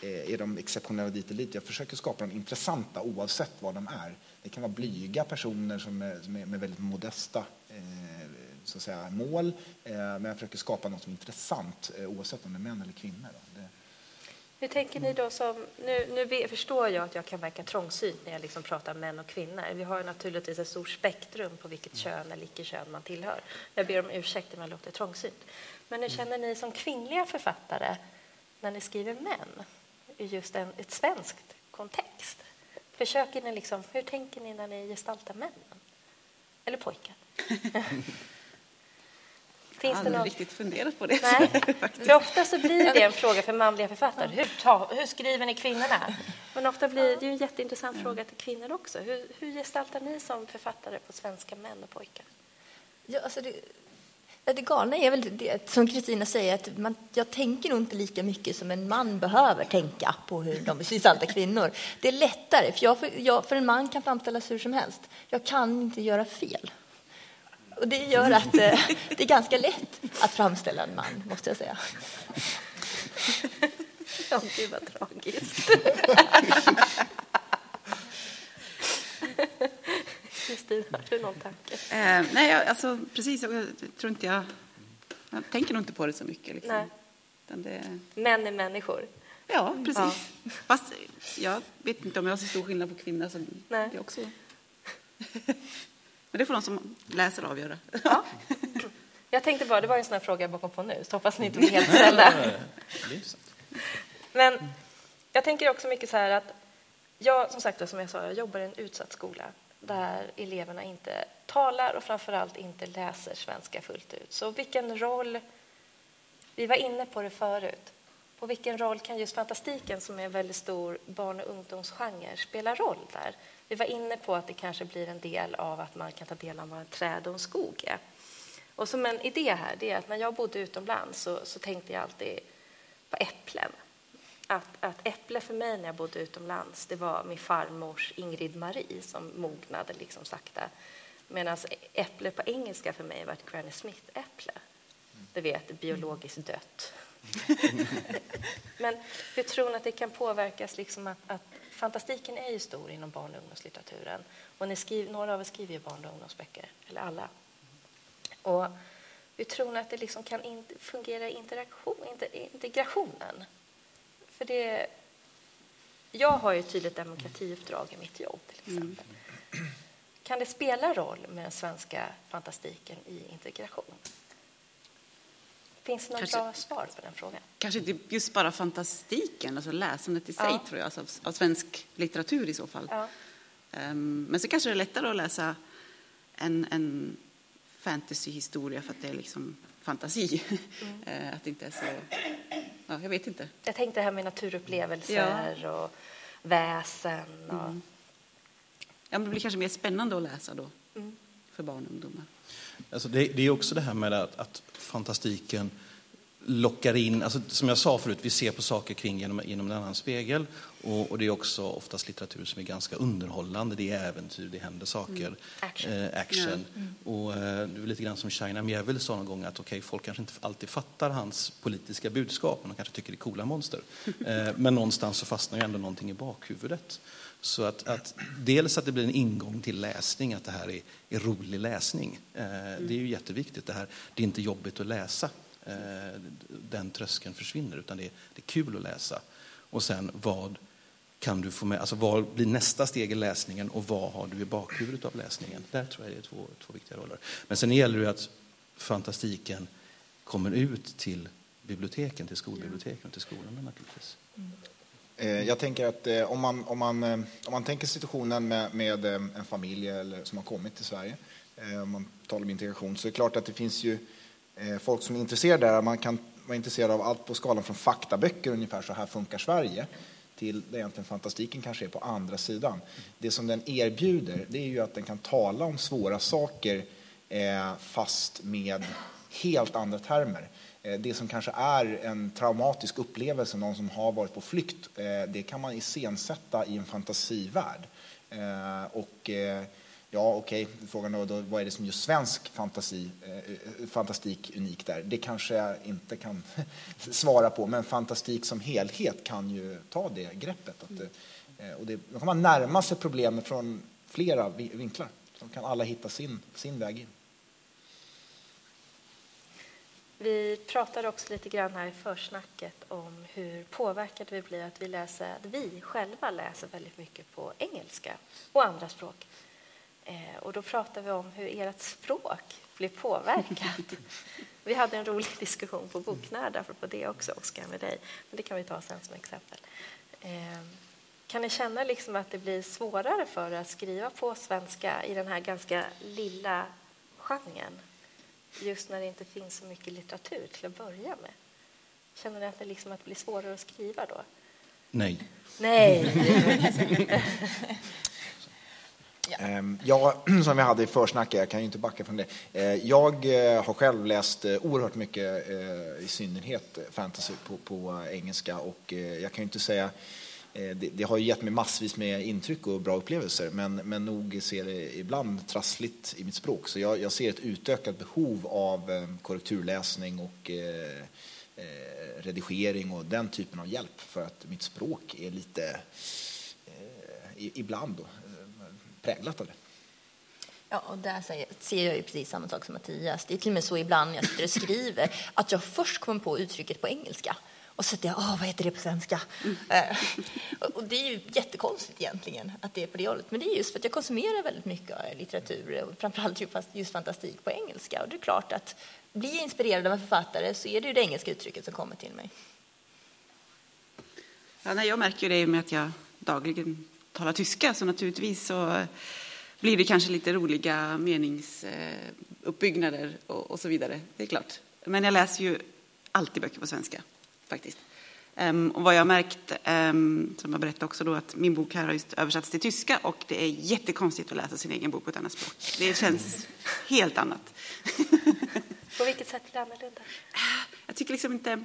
S6: eh, är de exceptionella dit eller dit. Jag försöker skapa dem intressanta oavsett vad de är. Det kan vara blyga personer som är, som är med väldigt modesta eh, så att säga, mål. Eh, men jag försöker skapa något som är intressant eh, oavsett om det är män eller kvinnor. Då. Det,
S2: Hur tänker ni då som... Nu, nu förstår jag att jag kan verka trångsynt när jag liksom pratar män och kvinnor. Vi har ju naturligtvis ett stort spektrum på vilket kön eller icke-kön man tillhör. Jag ber om ursäkt om jag låter trångsynt. Men hur känner ni som kvinnliga författare när ni skriver män i just en ett svenskt kontext? Försöker ni liksom, hur tänker ni när ni gestaltar männen? Eller pojkar?
S3: Jag har
S2: Finns det
S3: aldrig riktigt funderat på det.
S2: Nej, för ofta så blir det en fråga för manliga författare. Hur, ta, hur skriver ni kvinnorna? Men ofta blir det ju en jätteintressant fråga till kvinnor också. Hur, hur gestaltar ni som författare på svenska män och pojkar?
S4: Ja, alltså det, det galna är väl det som Kristina säger, att man, jag tänker nog inte lika mycket som en man behöver tänka på hur de gestaltar kvinnor. Det är lättare, för, jag, för, jag, för en man kan framställas hur som helst. Jag kan inte göra fel. Och det gör att eh, det är ganska lätt att framställa en man, måste jag säga.
S2: Ja, gud vad tragiskt. Kristina, har du någon tanke?
S3: Eh, nej, jag- alltså precis. Jag, tror inte jag... Jag tänker nog inte på det så mycket. Liksom.
S2: Nej.
S3: Utan det,
S2: Män är människor.
S3: ja, precis. Fast jag vet inte om jag har så stor skillnad på kvinnor. Så
S2: Nej.
S3: det är också... Men det får de som läser avgöra.
S2: Ja. Jag tänkte bara, det var en sån här fråga jag bara kom på nu, så hoppas ni inte blir helt ställda. Men jag tänker också mycket så här att jag, som sagt, som jag sa, jag jobbar i en utsatt skola där eleverna inte talar och framförallt inte läser svenska fullt ut. Så vilken roll, vi var inne på det förut, på vilken roll kan just fantastiken som är en väldigt stor barn och ungdomsgenre spela roll där? Vi var inne på att det kanske blir en del av att man kan ta del av vad en träd och en skog är. Och som en idé här, det är att när jag bodde utomlands så, så tänkte jag alltid på äpplen. Att, att äpple för mig när jag bodde utomlands, det var min farmors Ingrid Marie som mognade liksom sakta. Medan äpple på engelska för mig var ett Granny Smith-äpple. Du vet, biologiskt dött. Men hur tror ni att det kan påverkas? Liksom att, att, fantastiken är ju stor inom barn och ungdomslitteraturen. Och ni skriver, några av er skriver ju barn och ungdomsböcker, eller alla. Och hur tror ni att det liksom kan in, fungera i interaktion, integrationen? För det, jag har ju ett tydligt demokratiuppdrag i mitt jobb, till mm. exempel. Kan det spela roll med den svenska fantastiken i integration? Finns det något bra svar på den frågan?
S3: Kanske inte just bara fantastiken, alltså läsandet i sig, ja. tror jag, alltså av, av, svensk litteratur i så fall. Ja. Um, men så kanske det är lättare att läsa en, en fantasyhistoria för att det är liksom fantasi. Mm. Eh, att det inte är så... Ja, jag vet inte.
S2: Jag tänkte det här med naturupplevelser ja. och väsen. Och... Mm.
S3: Ja, men det blir kanske mer spännande att läsa då mm. För barn och ungdomar.
S5: Alltså det, det, är också det här med att, att fantastiken lockar in, alltså som jag sa förut, vi ser på saker kring genom, genom en annan spegel. Och, och, det är också oftast litteratur som är ganska underhållande. Det är äventyr, det händer saker. Mm.
S2: Action. Eh,
S5: action. Mm. Och eh, det är lite grann som China Miéville sa någon gång att okay, folk kanske inte alltid fattar hans politiska budskap, men de kanske tycker det är coola monster. eh, men någonstans så fastnar ju ändå någonting i bakhuvudet. Så att, att, dels att det blir en ingång till läsning, att det här är, är rolig läsning. Eh, mm. Det är ju jätteviktigt. Det, här, det är inte jobbigt att läsa. Eh, den tröskeln försvinner, utan det är, det är kul att läsa. Och sen vad kan du få med, alltså vad blir nästa steg i läsningen och vad har du i bakhuvudet av läsningen? Där tror jag det är två, två viktiga roller. Men sen gäller det att fantastiken kommer ut till biblioteken, till skolbiblioteken och till skolorna naturligtvis. Mm.
S6: Eh, jag tänker att eh, om man, om man, eh, om man tänker situationen med, med en familj eller, som har kommit till Sverige, om man talar om integration, så är det klart att det finns ju folk som är intresserade där, man kan vara intresserad av allt på skalan från faktaböcker, ungefär så här funkar Sverige, till det egentligen fantastiken kanske är på andra sidan. Det som den erbjuder, det är ju att den kan tala om svåra saker fast med helt andra termer. Eh, det som kanske är en traumatisk upplevelse, någon som har varit på flykt, eh, det kan man iscensätta i en fantasivärld. Eh, och Ja, okej, okay. frågan är då, vad är det som gör svensk fantasi, eh, fantastik unik där? Det kanske jag inte kan svara på, men fantastik som helhet kan ju ta det greppet. Att, eh, och det, då kan man närma sig problemet från flera vinklar. Så kan alla hitta sin, sin väg in.
S2: Vi pratade också lite grann här i försnacket om hur påverkade vi blir att vi, läser, att vi själva läser väldigt mycket på engelska och andra språk. Eh, och då pratade vi om hur ert språk blir påverkat. vi hade en rolig diskussion på Boknörd på det också, Oskar, med dig. Men det kan vi ta sen som exempel. Eh, kan ni känna liksom att det blir svårare för er att skriva på svenska i den här ganska lilla genren? Just när det inte finns så mycket litteratur till att börja med. Känner ni att det, liksom att det blir svårare att skriva då?
S5: Nej.
S2: Nej.
S6: Ja. Ehm, som vi hade i försnacket, jag kan ju inte backa från det. Eh, jag eh, har själv läst eh, oerhört mycket, i synnerhet fantasy på, på engelska och jag kan ju inte säga Eh, det, det, har gett mig massvis med intryck och bra upplevelser men, men nog ser det ibland trassligt i mitt språk. Så jag, jag ser ett utökat behov av eh, korrekturläsning och eh, eh, redigering och den typen av hjälp för att mitt språk är lite, eh, ibland då, präglat av det.
S4: Ja, och där ser jag ju precis samma sak som Mattias. Det är till och med så ibland när jag sitter och skriver att jag först kommer på uttrycket på engelska. Och så jag, Åh, vad heter det på svenska? Eh, och- det är ju jättekonstigt egentligen att det är på det hållet. Men det är just för att jag konsumerar väldigt mycket litteratur, och framförallt just fantastik på engelska. Och det är klart att blir jag inspirerad av en författare så är det ju det engelska uttrycket som kommer till mig.
S3: Ja, nej, jag märker ju det med att jag dagligen talar tyska, så naturligtvis så blir det kanske lite roliga meningsuppbyggnader och, och så vidare. Det är klart. Men jag läser ju alltid böcker på svenska, faktiskt. Ehm, och vad jag har märkt, ehm, som jag berättade också då, att min bok här har just översatts till tyska och det är jättekonstigt att läsa sin egen bok på ett annat språk. Det känns helt annat.
S2: På vilket sätt blir det annorlunda?
S3: Jag tycker liksom inte...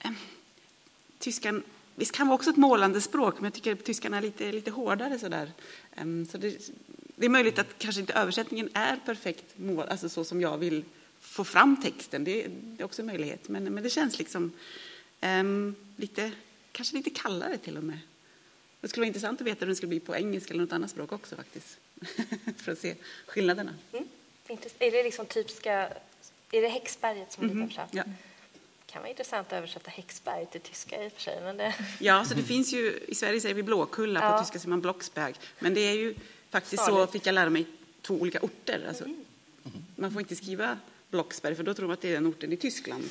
S3: ehm, tyskan, visst kan vara också ett målande språk, men jag tycker att tyskan är lite, lite hårdare sådär. Ehm, så det, det är möjligt att kanske inte översättningen är perfekt mål, alltså så som jag vill få fram texten. Det, det är också en möjlighet, men, men det känns liksom ehm, lite, kanske lite kallare till och med. Det skulle vara intressant att veta hur den skulle bli på engelska eller något annat språk också faktiskt. För att se skillnaderna.
S2: Mm. Är det liksom typiska... Är det Häxberget som
S3: Mhm,
S2: lite översatt?
S3: ja.
S2: kan vara intressant att översätta Häxberg till tyska i och för sig. Men det...
S3: Ja, så det finns ju, i Sverige säger vi Blåkulla, på
S2: Ja.
S3: tyska säger man Blocksberg. Men det är ju faktiskt så,
S2: Snarlikt.
S3: fick jag lära mig, två olika orter. Alltså,
S2: Mm.
S3: Man får inte skriva Blocksberg, för då tror man att det är den orten i Tyskland.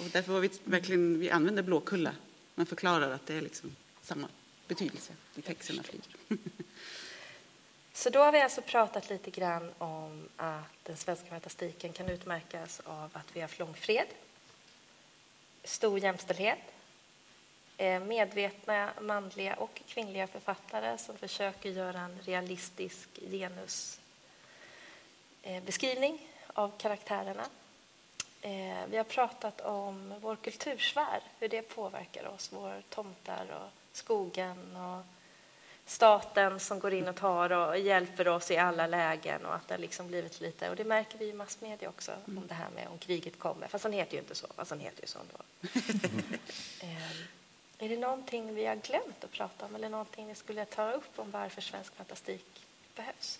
S3: Och därför var vi verkligen, vi använder Blåkulla. Man förklarar att det är liksom samma betydelse i texterna flyger.
S2: Så då har vi alltså pratat lite grann om att den svenska metastiken kan utmärkas av att vi har långfred, stor jämställdhet, eh, medvetna manliga och kvinnliga författare som försöker göra en realistisk genusbeskrivning av karaktärerna. Eh, Vi har pratat om vår kultursfär, hur det påverkar oss, våra tomtar och skogen och staten som går in och tar och hjälper oss i alla lägen och att det har liksom blivit lite, och det märker vi i massmedia också, om det här med om kriget kommer, fast han heter ju inte så, fast han heter ju så ändå. eh, är det någonting vi har glömt att prata om eller någonting vi skulle ta upp om varför svensk fantastik behövs?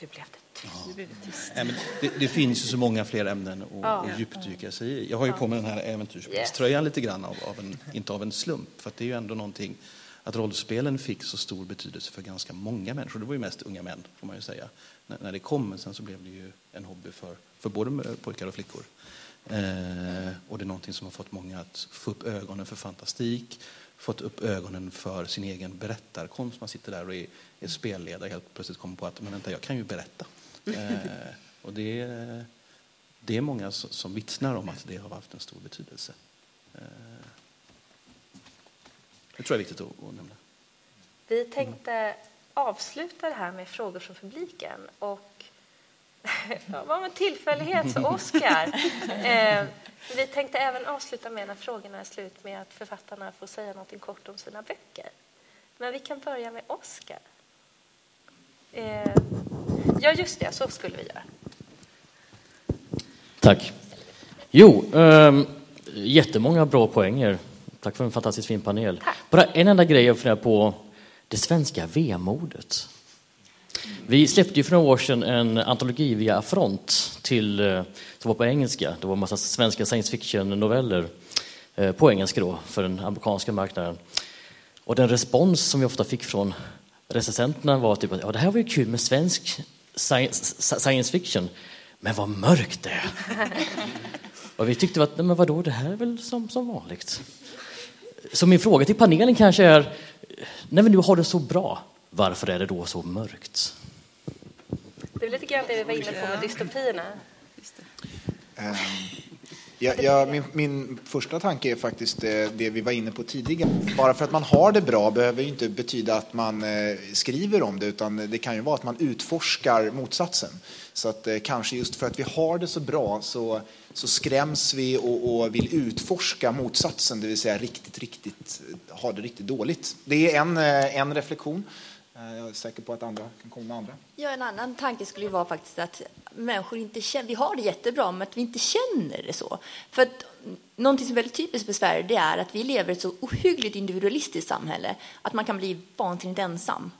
S2: Du blev det tyst.
S3: Nu det tyst.
S5: Nej, det, det finns ju så många fler ämnen att,
S2: Ja.
S5: djupdyka sig i. Jag har ju på mig den här äventyrspelströjan lite grann, av, av en, inte av en slump. För det är ju ändå någonting att rollspelen fick så stor betydelse för ganska många människor. Det var ju mest unga män, får man ju säga, när, när det kom. Men sen så blev det ju en hobby för, för både pojkar och flickor. Eh, och det är någonting som har fått många att få upp ögonen för fantastik, fått upp ögonen för sin egen berättarkonst. Man sitter där och är, är spelledare och helt plötsligt kommer på att men vänta, jag kan ju berätta. Eh, och det, är- det är många som, som vittnar om att det har haft en stor betydelse. Eh, det tror jag är viktigt att, att nämna.
S2: Vi tänkte avsluta det här med frågor från publiken. Och ja, vad en tillfällighet så Oscar. Eh, vi tänkte även avsluta med när frågorna är slut med att författarna får säga något kort om sina böcker. Men vi kan börja med Oscar. Eh, ja, just det, så skulle vi göra.
S1: Tack. Jo, ähm, jättemånga bra poänger. Tack för en fantastiskt fin panel.
S2: Tack.
S1: Bara en enda grej jag funderar på. Det svenska vemodet. Vi släppte ju för några år sedan en antologi via Affront till, eh, som var på engelska. Det var en massa svenska science fiction-noveller eh, på engelska då, för den amerikanska marknaden. Och den respons som vi ofta fick från recensenterna var typ att ja, det här var ju kul med svensk science, science fiction, men vad mörkt det är. Och vi tyckte att, nej, men vadå, det här är väl som, som vanligt. Så min fråga till panelen kanske är, när vi nu har det så bra, varför är det då så mörkt?
S2: Det är lite grann det vi var inne på med dystopierna.
S6: Ehm, Ja, ja, min, min första tanke är faktiskt eh, det vi var inne på tidigare. Bara för att man har det bra behöver ju inte betyda att man eh, skriver om det, utan det kan ju vara att man utforskar motsatsen. Så att eh, kanske just för att vi har det så bra så, så skräms vi och, och vill utforska motsatsen, det vill säga riktigt, riktigt, ha det riktigt dåligt. Det är en, en reflektion. Eh, jag är säker på att andra kan komma med andra.
S4: Ja, en annan tanke skulle ju vara faktiskt att människor inte känner, vi har det jättebra, men att vi inte känner det så. För att någonting som är väldigt typiskt för Sverige, det är att vi lever i ett så ohyggligt individualistiskt samhälle att man kan bli vansinnigt ensam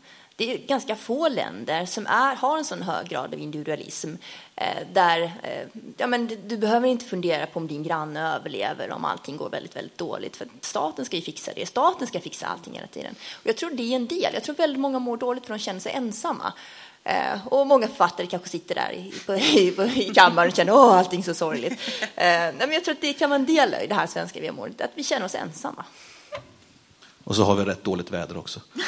S4: det är ganska få länder som är, har en sån hög grad av individualism eh, där eh, ja, men du behöver inte fundera på om din granne överlever om allting går väldigt, väldigt dåligt. För staten ska ju fixa det. Staten ska fixa allting hela tiden. Och jag tror det är en del. Jag tror väldigt många mår dåligt för de känner sig ensamma. Eh, och många författare kanske sitter där i, på, i, i kammaren och känner att allting är så sorgligt. Eh, men jag tror att det kan vara en del i det här svenska vemodet, att vi känner oss ensamma.
S5: Och så har vi rätt dåligt väder också.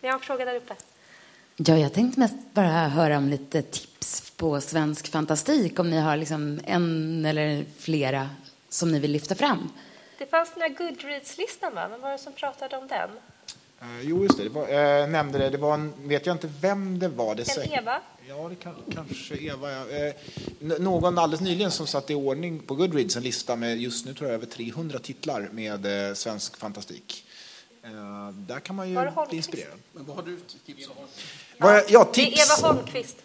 S2: Vi har en fråga där uppe.
S7: Ja, jag tänkte mest bara höra om lite tips på svensk fantastik, om ni har liksom en eller flera som ni vill lyfta fram.
S2: Det fanns den här Goodreads-listan, va? Vem var det som pratade om den?
S6: Eh, jo, just det. det var, eh, nämnde det. Det var en, vet jag inte vem det var. Det
S2: En Eva?
S6: Ja, det kan, kanske Eva. Ja. Eh, någon alldeles nyligen som satte i ordning på Goodreads en lista med just nu tror jag över 300 titlar med eh, svensk fantastik. Eh, där kan man ju
S2: det
S6: bli inspirerad.
S5: Men vad har du tips om?
S6: Vad- ja,
S2: Det
S6: tips.
S2: är Eva Holmqvist.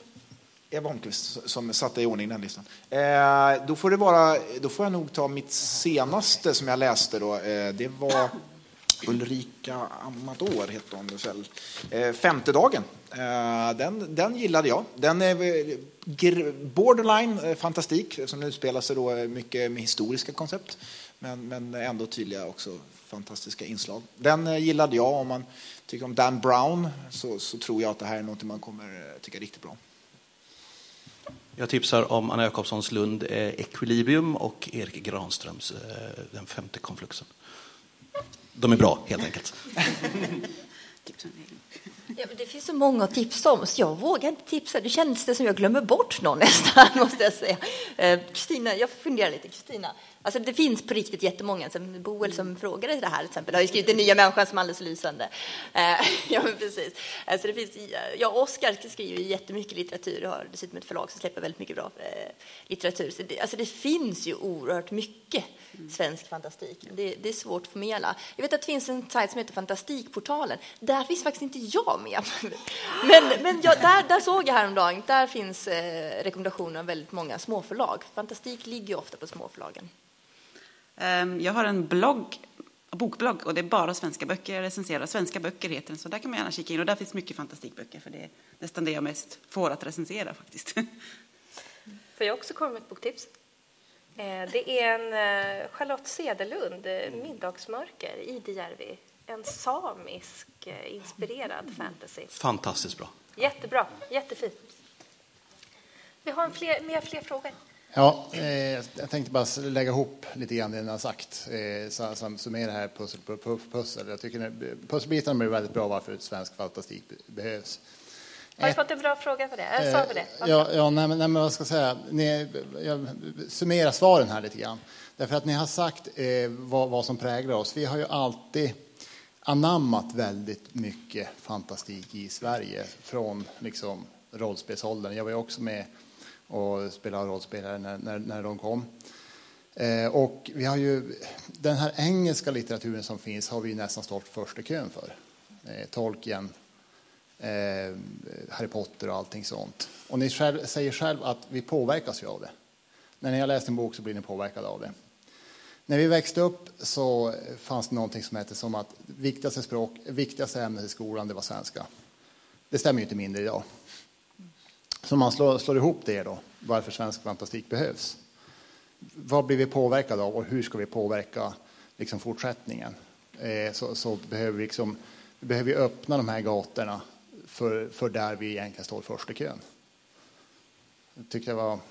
S6: Eva Holmqvist som satte i ordning den listan. Eh, då, får det vara, då får jag nog ta mitt senaste som jag läste. Då. Eh, det var Ulrika Amador, hette hon väl. Eh, femte dagen. Eh, den, den gillade jag. Den är borderline eh, fantastik som utspelar sig då eh, mycket med historiska koncept. Men, men ändå tydliga också fantastiska inslag. Den eh, gillade jag. Om man tycker om Dan Brown så, så tror jag att det här är något man kommer tycka riktigt bra om.
S5: Jag tipsar om Anna Jakobssons Lund, eh, Equilibrium och Erik Granströms eh, Den femte konfluxen. De är bra, helt enkelt.
S4: Ja, men det finns så många att tipsa om, så jag vågar inte tipsa. Det känns det som jag glömmer bort någon nästan, måste jag säga. Eh, Kristina, jag funderar lite. Kristina, alltså det finns på riktigt jättemånga. Som Boel som frågade det här till exempel har ju skrivit Den nya människan som är alldeles lysande. Eh, ja, men precis. Alltså det finns, jag och Oskar skriver jättemycket litteratur och har dessutom ett förlag som släpper väldigt mycket bra eh, litteratur. Så det, alltså det finns ju oerhört mycket svensk fantastik. Det, det är svårt att förmedla. Jag vet att det finns en sajt som heter Fantastikportalen. Där finns faktiskt inte jag med. Men, men jag, där, där såg jag häromdagen, där finns eh, rekommendationer av väldigt många småförlag. Fantastik ligger ju ofta på småförlagen.
S3: Ehm, Jag har en blogg, bokblogg och det är bara svenska böcker jag recenserar. Svenska böcker heter den, så där kan man gärna kika in. Och där finns mycket fantastikböcker, för det är nästan det jag mest får att recensera faktiskt.
S2: Får jag också komma med ett boktips? Eh, Det är en eh, Charlotte Cederlund, eh, Middagsmörker, i Dijärvi. En samisk eh, inspirerad fantasy.
S5: Fantastiskt bra.
S2: Jättebra, jättefint. Vi har en fler, mer fler frågor.
S8: Ja, eh, jag tänkte bara lägga ihop lite grann det ni har sagt, eh, så- som summera här pussel på pussel. Jag tycker det- pusselbitarna blir väldigt bra varför svensk fantastik be- behövs.
S2: Har du fått en bra fråga för det? För det?
S8: Eh, Ja, ja nej, men, nej, men vad ska jag säga? Ni, jag summerar svaren här lite grann. Därför att ni har sagt eh, vad, vad som präglar oss. Vi har ju alltid anammat väldigt mycket fantastik i Sverige från liksom, rollspelsåldern. Jag var ju också med och spelade rollspelare när, när, när de kom. Eh, och vi har ju, den här engelska litteraturen som finns har vi ju nästan stått först i kön för. Eh, Tolkien, eh, Harry Potter och allting sånt. Och ni själv, säger själv att vi påverkas ju av det. När ni har läst en bok så blir ni påverkade av det. När vi växte upp så fanns det någonting som hette som att viktigaste språk, viktigaste ämnet i skolan det var svenska. Det stämmer ju inte mindre idag. Så man slår, slår ihop det då, varför svensk fantastik behövs. Vad blir vi påverkade av och hur ska vi påverka liksom, fortsättningen? Eh, så, så behöver vi, liksom, vi behöver öppna de här gatorna för, för där vi egentligen står först i kön. Jag tycker det var en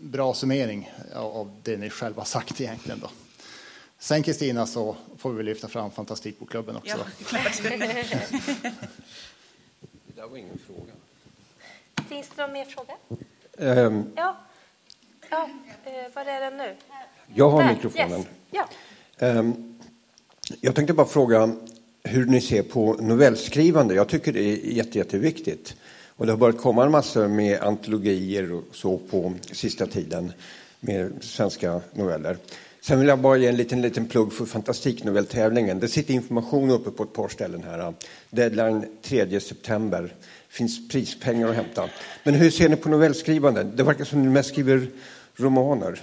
S8: bra summering av, av det ni själva sagt egentligen. Då. Sen Kristina så får vi lyfta fram Fantastikbokklubben också.
S3: Ja, klart.
S9: Det där var ingen fråga.
S2: Finns det någon mer fråga?
S9: Ehm,
S2: Ja. ja eh, var är den nu?
S9: jag har
S2: Där,
S9: mikrofonen.
S2: Yes. Ja.
S9: Ehm, jag tänkte bara fråga hur ni ser på novellskrivande. Jag tycker det är jätte, jätteviktigt. Och det har börjat komma en massa med antologier och så på sista tiden med svenska noveller. Sen vill jag bara ge en liten, liten plugg för fantastiknovelltävlingen. Det sitter information uppe på ett par ställen här. Deadline 3 september finns prispengar att hämta. Men hur ser ni på novellskrivande? Det verkar som ni mest skriver romaner.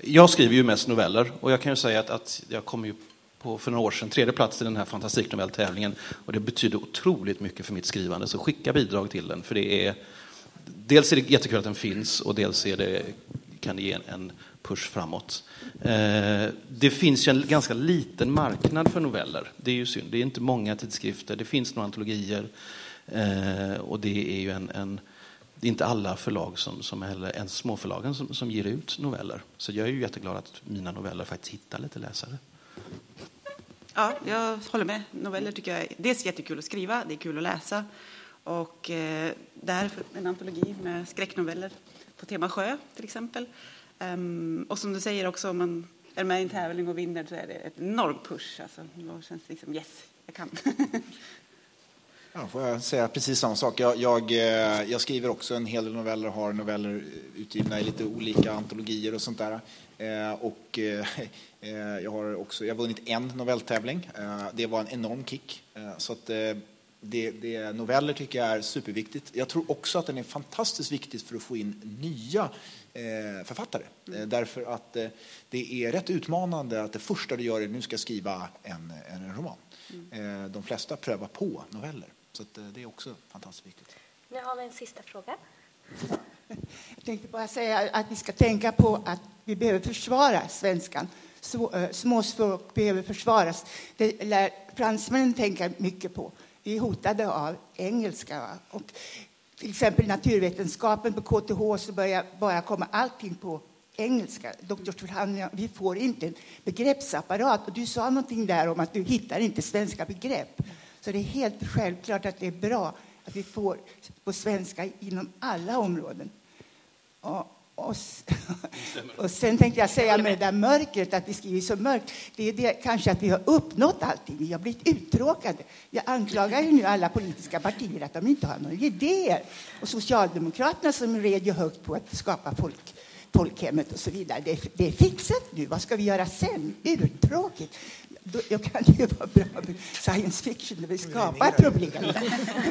S5: Jag skriver ju mest noveller och jag kan ju säga att, att jag kom ju på, för några år sedan, tredje plats i den här fantastiknovelltävlingen. Och det betyder otroligt mycket för mitt skrivande, så skicka bidrag till den. För det är, dels är det jättekul att den finns och dels är det, kan det ge en, en push framåt. Eh, det finns ju en ganska liten marknad för noveller. Det är ju synd. Det är inte många tidskrifter, det finns några antologier eh, och det är ju en, en det är inte alla förlag, som, som heller, ens småförlagen, som, som ger ut noveller. Så jag är ju jätteglad att mina noveller faktiskt hittar lite läsare.
S3: Ja, jag håller med. Noveller tycker jag är dels jättekul att skriva, det är kul att läsa. Och eh, där en antologi med skräcknoveller på tema sjö till exempel. Um, och som du säger också, om man är med i en tävling och vinner så är det ett enorm push. Alltså, då känns det liksom yes, jag kan.
S6: Ja, får jag säga precis samma sak. Jag, jag, eh, jag, skriver också en hel del noveller, har noveller utgivna i lite olika antologier och sånt där. Eh, och eh, jag har också, jag har vunnit en novelltävling. Det var en enorm kick. Så att det, det, noveller tycker jag är superviktigt. Jag tror också att den är fantastiskt viktig för att få in nya författare. Mm. Därför att det är rätt utmanande att det första du gör är att nu ska skriva en, en roman. Mm. De flesta prövar på noveller. Så eh, det är också fantastiskt viktigt.
S2: Nu har vi en sista fråga.
S10: Jag tänkte bara säga att vi ska tänka på att vi behöver försvara svenskan. Eh, småspråk behöver försvaras. Det lär fransmännen tänka mycket på. Vi är hotade av engelska. Och till exempel naturvetenskapen på KTH så börjar bara komma allting på engelska. Doktorsförhandlingar. Vi får inte en begreppsapparat. Och du sa någonting där om att du hittar inte svenska begrepp. Så det är helt självklart att det är bra att vi får på svenska inom alla områden. Och, och, och sen tänkte jag säga med det där mörkret, att vi skriver så mörkt. Det är det, kanske att vi har uppnått allting. Vi har blivit uttråkade. Jag anklagar ju nu alla politiska partier att de inte har några idéer. Och Socialdemokraterna som red ju högt på att skapa folk, folkhemmet och så vidare. Det, det är fixat nu. Vad ska vi göra sen? Urtråkigt då kan ju vara bra med science fiction när vi skapar problem.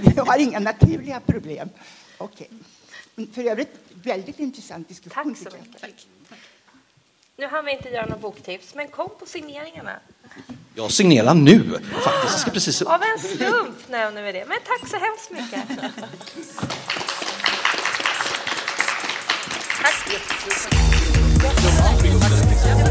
S10: Vi har inga naturliga problem. Okay. För övrigt, väldigt intressant diskussion.
S2: Tack så mycket. Tack. Nu hann vi inte göra några boktips, men kom på signeringarna.
S5: Jag signerar nu, faktiskt. Jag ska precis...
S2: Av en slump nämner vi det. Men tack så hemskt mycket. tack.